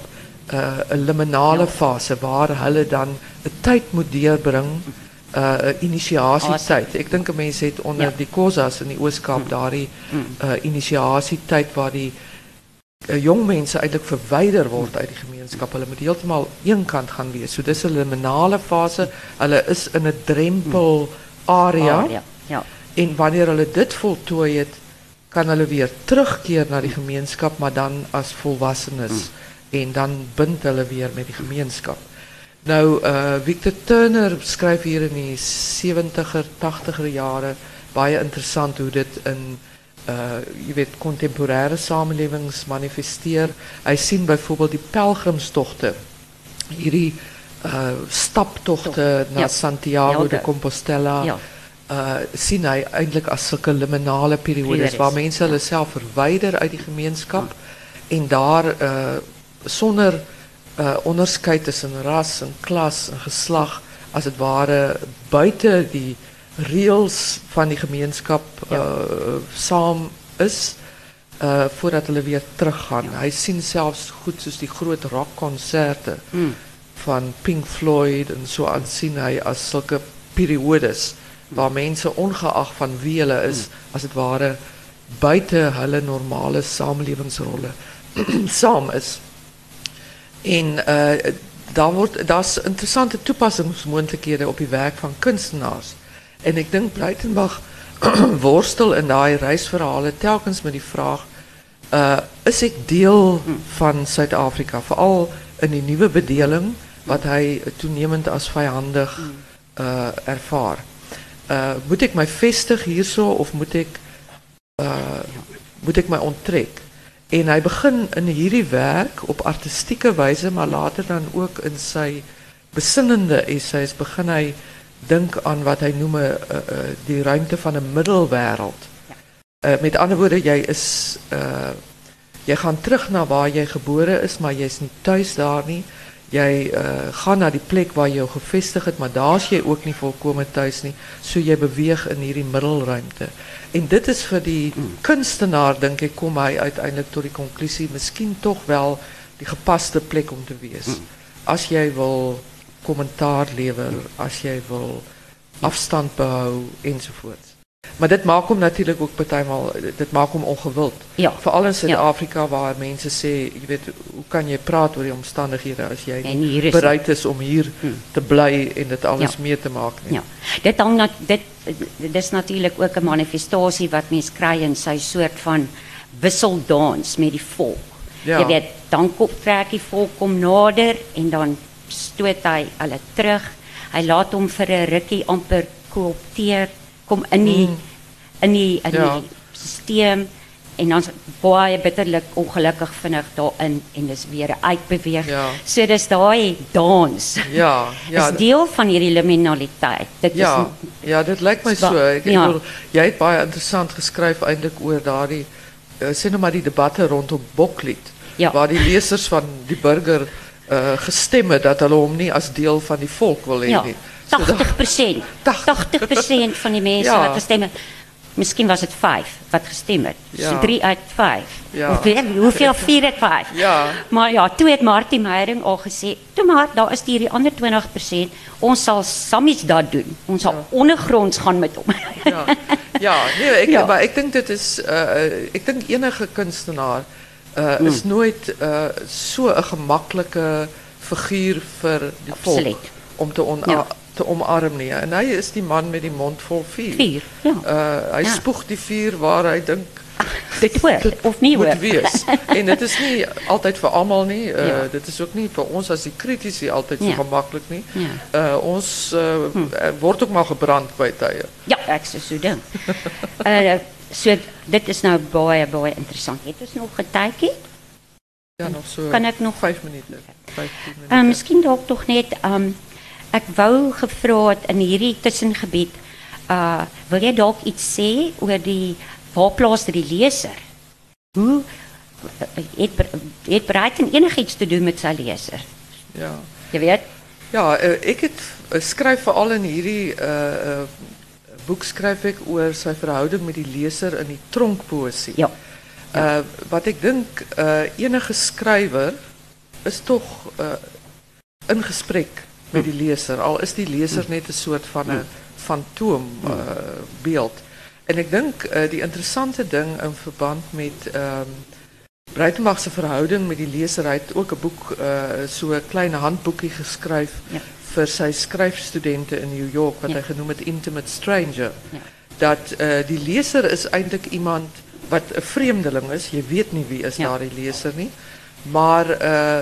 uh, 'n liminale fase waar hulle dan 'n tyd moet deurbring, uh 'n inisiasietyd. Ek dink 'n mens het onder
Ja.
die Kosas in die Ooskaap daardie uh inisiasietyd waar die uh, jong mense eintlik verwyder word uit die gemeenskap. Hulle moet heeltemal eenkant gaan wees. So dis 'n liminale fase. Hulle is in 'n drempel area.
Ja. Ja.
En wanneer hulle dit voltooi het, kan hulle weer terugkeer na die gemeenskap, maar dan as volwassenes en dan bind hulle weer met die gemeenskap. Nou uh Victor Turner skryf hier in die 70er, 80er jare baie interessant hoe dit in uh jy weet kontemporêre samelewings manifesteer. Hy sien byvoorbeeld die pelgrimstogte. Hierdie uh staptogte na
Ja.
Santiago de Compostela.
Ja.
uh sien hy eintlik as sulke liminale periodes waar mense hulle self verwyder uit die gemeenskap en daar uh sonder uh onderskeid tussen ras en klas en geslag as dit ware buite die reëls van die gemeenskap uh saam is uh voordat hulle weer teruggaan. Hy sien selfs goed soos die groot rockkonserte
Mm.
van Pink Floyd en so aan sien hy as sulke periodes waar mense ongeag van wie hulle is as dit ware buite hulle normale samelewingsrolle [clears throat] saam is. En uh daar word daar's interessante toepassingsmoontlikhede op die werk van kunstenaars. En ek dink Breitenbach [clears throat] worstel in daai reisverhale telkens met die vraag uh is ek deel van Suid-Afrika veral in die nuwe bedeling wat hy toenemend as vyandig uh ervaar. Uh moet ek my vestig hierso of moet ek uh moet ek my? En hy begin in hierdie werk op artistieke wyse maar later dan ook in sy besinnende essays begin hy dink aan wat hy noem 'n uh, uh, die ruimte van 'n middelwêreld. Uh, met ander woorde jy is uh jy gaan terug na waar jy gebore is, maar jy's nie tuis daar nie. Jy uh gaan na die plek waar jy jou gevestig het, maar daar's jy ook nie volkome tuis nie. So jy beweeg in hierdie middelruimte. En dit is vir die kunstenaar dink ek kom hy uiteindelik tot die konklusie miskien tog wel die gepaste plek om te wees. As jy wil kommentaar lewer, as jy wil afstand behou ensovoorts. Maar dit maak hom natuurlik ook partymal dit maak hom ongewild.
Ja.
Veral in Suid-Afrika waar mense sê, jy weet, hoe kan jy praat oor die omstandighede as jy
En
nie
hier is
bereid is om hier te bly en dit alles
Ja.
mee te nie.
Ja. Dit hang nat, dit dis natuurlik ook 'n manifestasie wat mens kry in sy soort van wisseldans met die volk.
Ja.
Jy weet, dan kom trek die volk kom nader en dan stoot hy hulle terug. Hy laat hom vir 'n rukkie amper koopteer, kom in die in die in
Ja.
die stelsel en dan baie bitterlik ongelukkig vinnig daarin en dis weer uitbeweeg.
Ja.
So dis daai dans.
Ja, [laughs] ja.
is deel van hierdie liminaliteit. Dit
Ja,
is
ja, dit
wa-
zo. Ek, ek
ja.
bedoel, jy het baie interessant geskryf eintlik oor daardie uh, sê nou maar die debatte rondom Boklied.
Ja.
Waar die lesers van die burger uh, gestem het dat hulle hom nie as deel van die volk wil
ja,
nie. So dat-
80%. 80% van die mense
Ja.
wat gestem het. Miskien was dit 5 wat gestem het.
Ja.
So 3 uit 5.
Ja.
Hoeveel [laughs] hoeveel 4 uit 5?
Ja.
Maar ja, toe het Martie Meyering al gesê, "Toe maar, daar is hierdie ander 20%. Ons sal sammies dat doen. Ons sal ondergronds gaan met hom."
ja, ja, nee, ek, [laughs] maar ek dink dit is uh, ek dink enige kunstenaar uh, is nooit uh, so 'n gemaklike figuur die volk
Absoluut.
om te
Ja.
te omarm nie. En hy is die man met die mond vol vuur.
Vier, ja.
Hy
Ja.
spoeg die vuur waar hy dink [laughs]
Dit hoor of nie hoor.
moet wees. en dit is nie altyd vir almal nie. Uh,
Ja.
Dit is ook nie vir ons as die kritici altyd so
Ja.
gemaklik nie.
Ja.
Uh, ons uh, er word ook maar gebrand by tye.
Ja, sou so dink. [laughs] so dit is nou baie baie interessant. Het ons nog 'n tydjie?
Ja, nog so
Kan ek nog
5 minute. 15 minute.
Uh, miskien dalk tog net um ek wou gevra het in hierdie tussengebied uh wil jy dalk iets sê oor die waar plaas die leser? Hoe uh, het het Brighton enigiets te doen met sy leser?
Ja.
Jy weet?
Ja, uh, ek het uh, skryf veral in hierdie uh uh boek skryf ek oor sy verhouding met die leser in die tronkpoesie.
Ja.
Uh wat ek dink uh enige skrywer is tog uh in gesprek met die lezer. Al is die lezer net een soort van een fantoombeeld. Uh, en ik denk uh, die interessante ding in verband met um, Breitenbach's verhouding met die lezer, hij heeft ook een boek, uh, zo'n kleine handboekje geschreven ja. Voor zijn schrijfstudenten in New York, wat hij genoemd het Intimate Stranger. Ja. Dat uh, die lezer is eigenlijk iemand wat een vreemdeling is. Je weet niet wie is daar die lezer niet. Maar uh,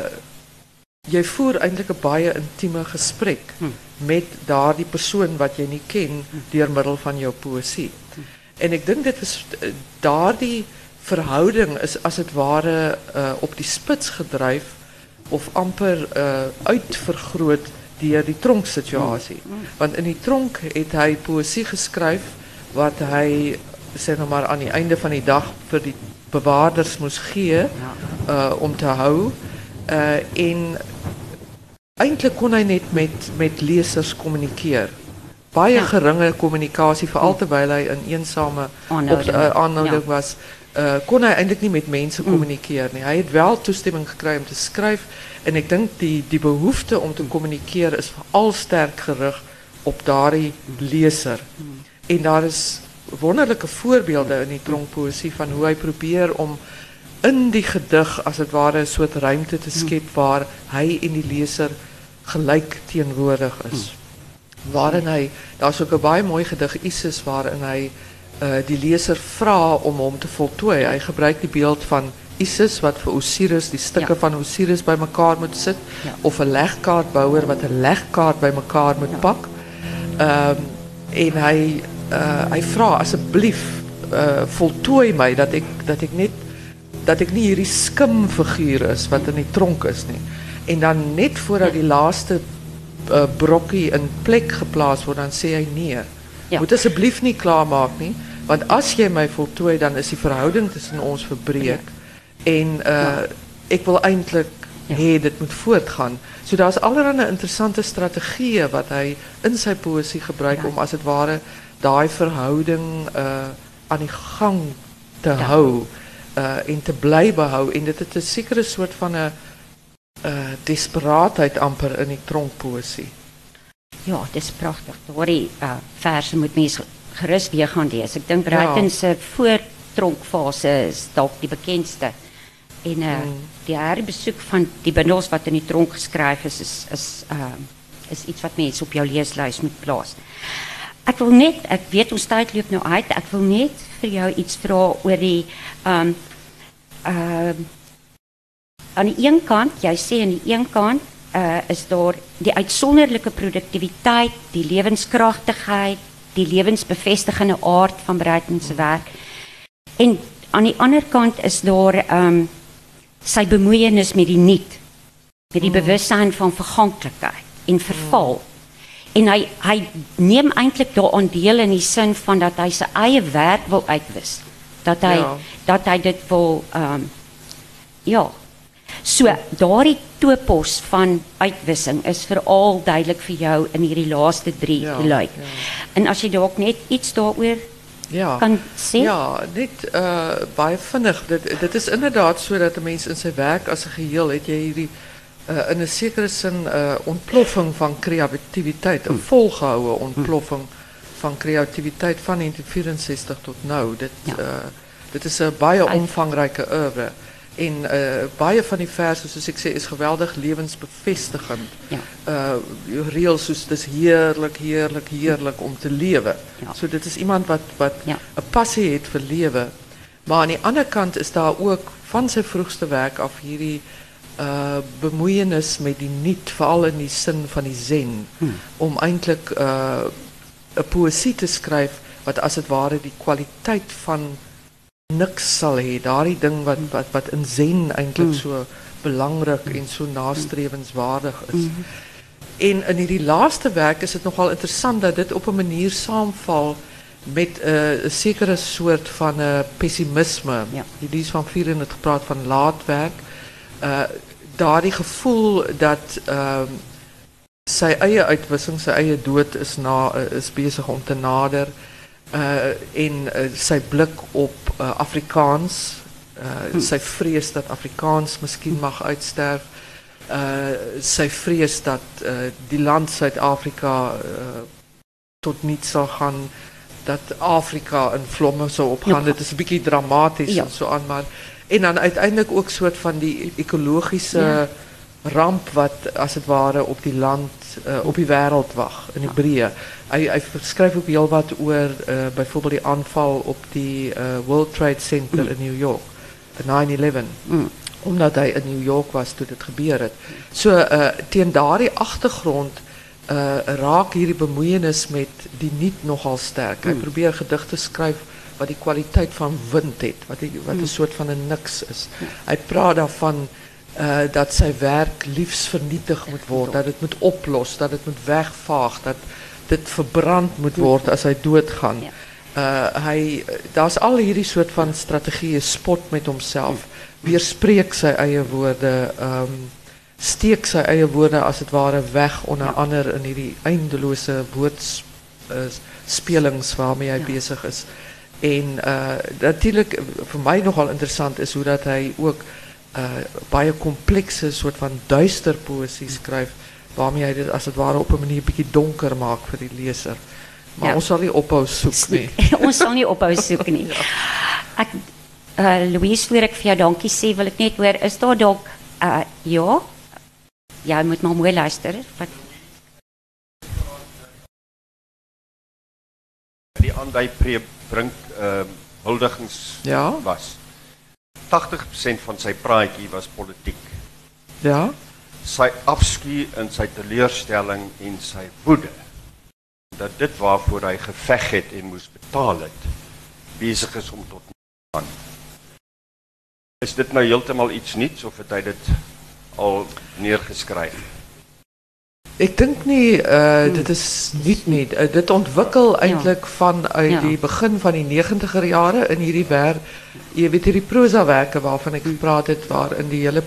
jy voer eintlik 'n baie intieme gesprek hm. met daardie persoon wat jy nie ken hm. deur middel van jou poësie. Hm. En ek dink dit is eh, daardie verhouding is as dit ware uh, op die spits gedryf of amper uh, uitvergroot deur die tronksituasie. Hm. Hm. Want in die tronk het hy poësie geskryf wat hy sê nou maar aan die einde van die dag vir die bewaarders moes gee uh, om te hou. Uh, en Eintlik kon hy net met met lesers kommunikeer. Baie ja. geringe kommunikasie veral hm. terwyl hy in eensame aanhouding uh, was. Uh, kon hy eintlik nie met mense kommunikeer nie. Hy het wel toestemming gekry om te skryf en ek dink die die behoefte om te kommunikeer is veral sterk gerig op daardie leser. En daar is wonderlike voorbeelde in die tronkpoesie van hoe hy probeer om in die gedig as dit ware 'n soort ruimte te skep waar hy en die leser gelijk teenwoordig is. Hmm. Waarin hij, daar is ook een baie mooi gedig Isis waarin hij uh, die lezer vraagt om om te voltooien. Hij gebruikt die beeld van Isis wat voor Osiris, die stukken ja. van Osiris bij elkaar moet zitten. Ja. Of een legkaartbouwer wat een legkaart bij elkaar moet ja. pakken. Um, en hij uh, hy vraagt alsjeblieft uh, voltooi mij dat ik, dat ik niet dat ik niet hierdie skimfiguur is wat in die tronk is nie. En dan net voordat die laatste uh, brokkie in plek geplaatst wordt, dan zei hij nee. Ja. Moet alsjeblieft niet klaarmaken, nie, want als jij mij voltooit, dan is die verhouding tussen ons verbreek. En uh, ik wil eindelijk ja. hey, dit moet voortgaan. So daar's allerlei interessante strategieën wat hij in zijn poëzie gebruikt om als het ware daai verhouding uh, aan die gang te ja. hou uh, en te bly behou en dit het 'n sekere soort van 'n uh, desperaatheid amper in die tronkpoesie.
Ja, dit is prachtig. Daardie uh, verse moet mense gerus weer gaan lees. Ek dink Breiten se ja. voortronkfase is dalk die bekendste. En uh, die herbesoek van die bundels wat in die tronk geskryf is is is uh, is iets wat mense op jou leeslys moet plaas. Ek wil net, ek weet ons tyd loop nou uit. Ek wil net vir jou iets vra oor die ehm um, ehm uh, aan die een kant, jy sê aan die een kant uh, is daar die uitsonderlike produktiwiteit, die lewenskragtigheid, die lewensbevestigende aard van Breiten se werk. En aan die ander kant is daar ehm um, sy bemoeienis met die nuut, met die mm. bewussyn van verganklikheid en verval. En hy hy neem eintlik daaraan deel in die sin van dat hy sy eie werk wil uitwis. Dat hy ja. dat hy dit wil ehm um, ja, So daardie toepos van uitwissing is veral duidelik vir jou in hierdie laaste 3 ja, luik. Ja. En as jy dalk net iets daaroor ja. kan?
Ja, net uh baie vinnig. Dit dit is inderdaad so dat 'n mens in sy werk as 'n geheel het jy hierdie uh in 'n sekere sin 'n uh, ontploffing van kreatiwiteit, 'n hm. ontploffing hm. van kreatiwiteit van 1964 tot nou. Dit ja. uh dit is 'n baie omvangryke oeuvre. En uh, baie van die verse, zoals ik zei, is geweldig levensbevestigend. Ja. Uh, reels, dus het is heerlijk, heerlijk, heerlijk om te leven. Ja. So, dit is iemand wat, wat ja. passie heeft voor leven. Maar aan de andere kant is daar ook van zijn vroegste werk af hierdie uh, bemoeienis met die niet, vooral in die zin van die zen. Hmm. Om eindelijk uh, een poëzie te schrijven, wat als het ware die kwaliteit van niks sal hê daardie ding wat wat wat in zen eintlik mm. so belangrik en so nastrewenswaardig is. Mm. En in hierdie laaste werk is dit nogal interessant dat dit op 'n manier saamval met 'n uh, sekere soort van 'n uh, pessimisme. Ja. Die is van vier in het gepraat van laatwerk. Uh daardie gevoel dat ehm uh, sy eie uitwissing, sy eie dood is na uh, is besig om te nader. Uh, en uh, sy blik op uh, Afrikaans, uh, hm. vrees dat Afrikaans misschien mag uitsterven. sy vrees dat die land Suid-Afrika uh tot niets zal gaan dat Afrika in vlomme zou opgaan. Het is een beetje dramatisch en zo aan maar en dan uiteindelijk ook soort van die ecologische ramp wat als het ware op die land uh, op die wêreld wag in die breë. Hy hy skryf ook heel wat oor uh, byvoorbeeld die aanval op die uh, World Trade Center mm. in New York, 9/11. Mm. Omdat hy in New York was toe dit gebeur het. So uh teen daardie agtergrond uh raak hierdie bemoeienis met die niet nogal sterk. Hy mm. probeer gedigte skryf wat die kwaliteit van wind het, wat die, wat mm. soort van 'n niks is. Hy praat daarvan uh, dat zijn werk liefst vernietigd moet worden, dat het moet oplossen, dat het moet wegvaag, dat dit verbrand moet worden als hij doodgaat. Ja. Uh, hy daar's al hierdie soort van strategieë spot met homself weerspreek sy eie woorde um steek sy eie woorde as dit ware weg onder ander in hierdie eindelose woordspelings uh, waarmee hy ja. besig is en uh natuurlik vir my nogal interessant is hoe dat hy ook baie komplekse soort van duister poëzie schrijft, waarmee hij dit als het ware op een manier een beetje donker maakt voor die lezer. Maar ja. ons zal niet ophou zoeken. Nee. [laughs]
ons zal niet ophou zoeken. Nie. [laughs] ja. Ek, uh, Louise, voor ik voor jou dankie sê, wil ik niet weer, is daar ook, uh, ja, jy moet maar mooi luisteren. Wat...
Die aandui brink uh, huldigings ja? was. 80% van sy praatjie was politiek.
Ja.
Sy afskuw en sy teleurstelling en sy woede dat dit waarvoor hy geveg het en moes betaal het besig is om tot aan. Is dit nou heeltemal iets nuuts of het hy dit al neergeskryf?
Ik denk niet, uh, dit is niet niet. Uh, dit ontwikkel eindelijk ja. vanuit ja. die begin van die negentiger jaren in hierdie werk. Je weet hierdie proza werken waarvan ik gepraat het, waar in die hele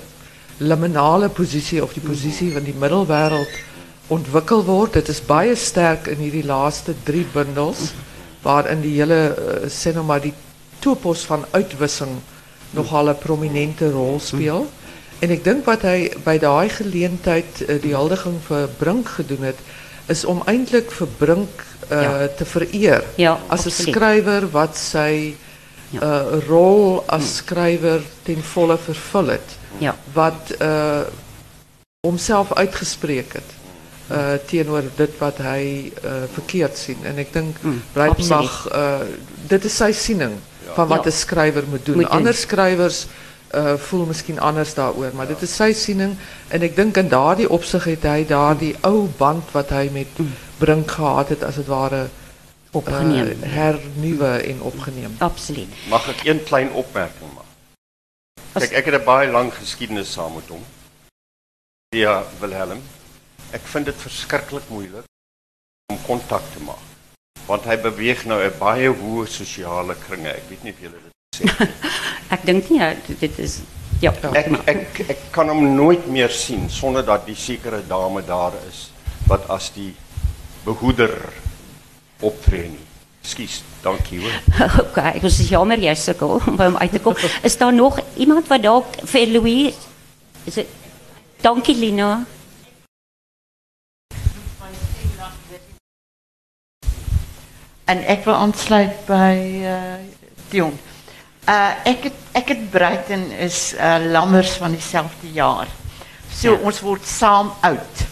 liminale positie of die positie van die middelwereld ontwikkeld wordt. Het is baie sterk in hierdie laatste drie bundels, waarin die hele, uh, sê nou maar die toepos van uitwissing nogal een prominente rol speelt. En ik denk wat hij bij de geleentheid uh, die huldiging vir Brink gedoen het, is om eindelijk vir Brink uh, te vereer.
Ja,
as 'n skrywer wat sy ja. uh, rol as hm. skrywer ten volle vervul het.
Ja.
Wat uh homself uitgespreek het. Uh teenoor dit wat hy uh verkeerd sien en ek dink mm, uh dit is sy siening van wat 'n skrywer moet doen. Moet Ander skrywers uh, voel misschien anders daaroor, maar dit is zijn siening en ik denk in daardie opsig het hy daardie ou band wat hij met Brink gehad het as het ware
opgeneem,
uh, hernuwe en opgeneem.
Absoluut.
Mag ik een klein opmerking maken? Kijk, ik heb een baie lang geschiedenis samen met hom. Ja, Wilhelm. Ik vind het verschrikkelijk moeilijk om contact te maken. Want hij beweegt nou een baie hoge sociale kringen. Ik weet niet of jullie dat
ik denk niet, ja, dit is... Ja,
ik kan hem nooit meer zien zonder dat die zekere dame daar is. Wat als die behoeder optreden. Excuse, dank je hoor.
Oké, [laughs] okay, ik was jammer jij sukkel om hem uit te komen. Is daar nog iemand wat ook voor Louis... Is het... Dankie Lina.
En ik wil aansluiten bij uh, Dion. Uh ek het ek het is uh lammers van dieselfde jaar. So ja. ons word saam oud.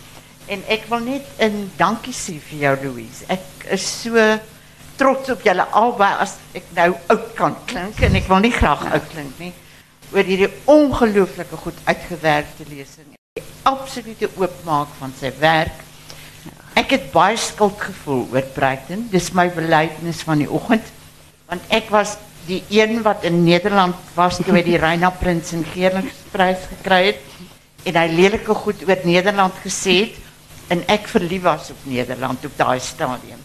En ek wil net 'n dankie sê vir jou Louise. Ek is so trots op julle albei as ek nou oud kan klink en ek wil nie graag ja. oud klink nie. Oor hierdie ongelooflike goed uitgewerkte lesing. Die absolute oopmaak van sy werk. Ek het baie skuld gevoel oor Bruiten. Dis my belydenis van die oggend. Want ek was die een wat in Nederland was toen hij die [laughs] Reina Prins en Geerlingsprijs gekregen en hij lelijke goed oor Nederland gezet en ik verliefd was op Nederland op dat stadium.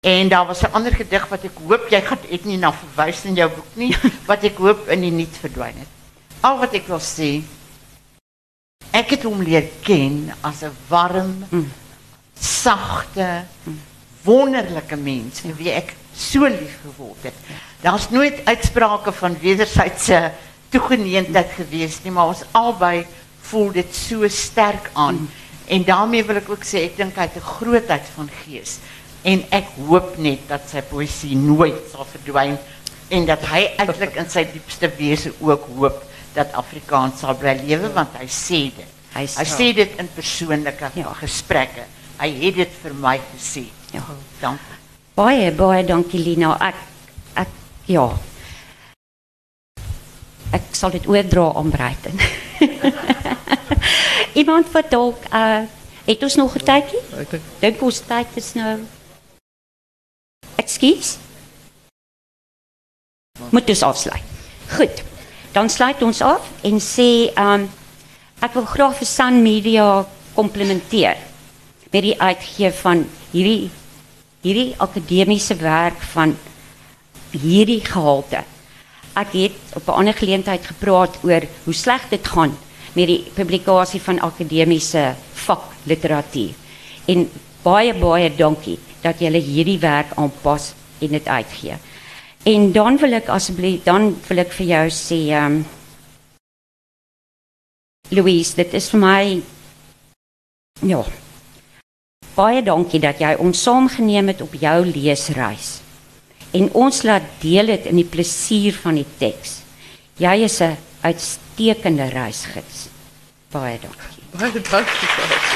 En daar was een ander gedicht wat ik hoop, jij gaat het niet naar verwijzen in jouw boek niet, [laughs] wat ik hoop en die niet verdwijnen. Al wat ik wil zeggen, ik het om leer kennen als een warm, mm. zachte, mm. wonderlijke mens, wie ik zo lief geworden heb. Daar's nooit uitsprake van wederwysige toegeneentheid geweest nie, maar ons albei voel dit so sterk aan. En daarmee wil ek ook sê ek dink hy het 'n grootheid van gees. En ek hoop net dat sy poësie nooit sal verdwyn en dat hy eintlik in sy diepste wese ook hoop dat Afrikaans sal bly lewe want hy sê dit.
Hy
Hy
sê-
dit in persoonlike
Ja.
gesprekke. Hy het dit vir my gesê.
Ja.
Dankie.
Baie baie dankie Lina. Ek ja. Ek sal dit oordra aan Bruiten. [laughs] Iemand wat dalk uh het ons nog 'n tydjie?
Ek dink
Dink ons tyd is nou Ekskuus. Moet dus afsluit. Goed. Dan sluit ons af en sê um ek wil graag vir Sun Media komplimenteer met die uitgee van hierdie hierdie akademiese werk van hierdie gehalte. Ek het op 'n ander geleentheid gepraat oor hoe sleg dit gaan met die publikasie van akademiese vakliteratuur. En baie baie dankie dat julle hierdie werk aanpas en dit uitgee. En dan wil ek asseblief dan wil ek vir jou sê ehm um, Louise, dit is vir my ja. Baie dankie dat jy ons saamgeneem het op jou leesreis. En ons laat deel dit in die plesier van die teks. Jy is 'n uitstekende reisgids. Baie dankie.
baie dankie.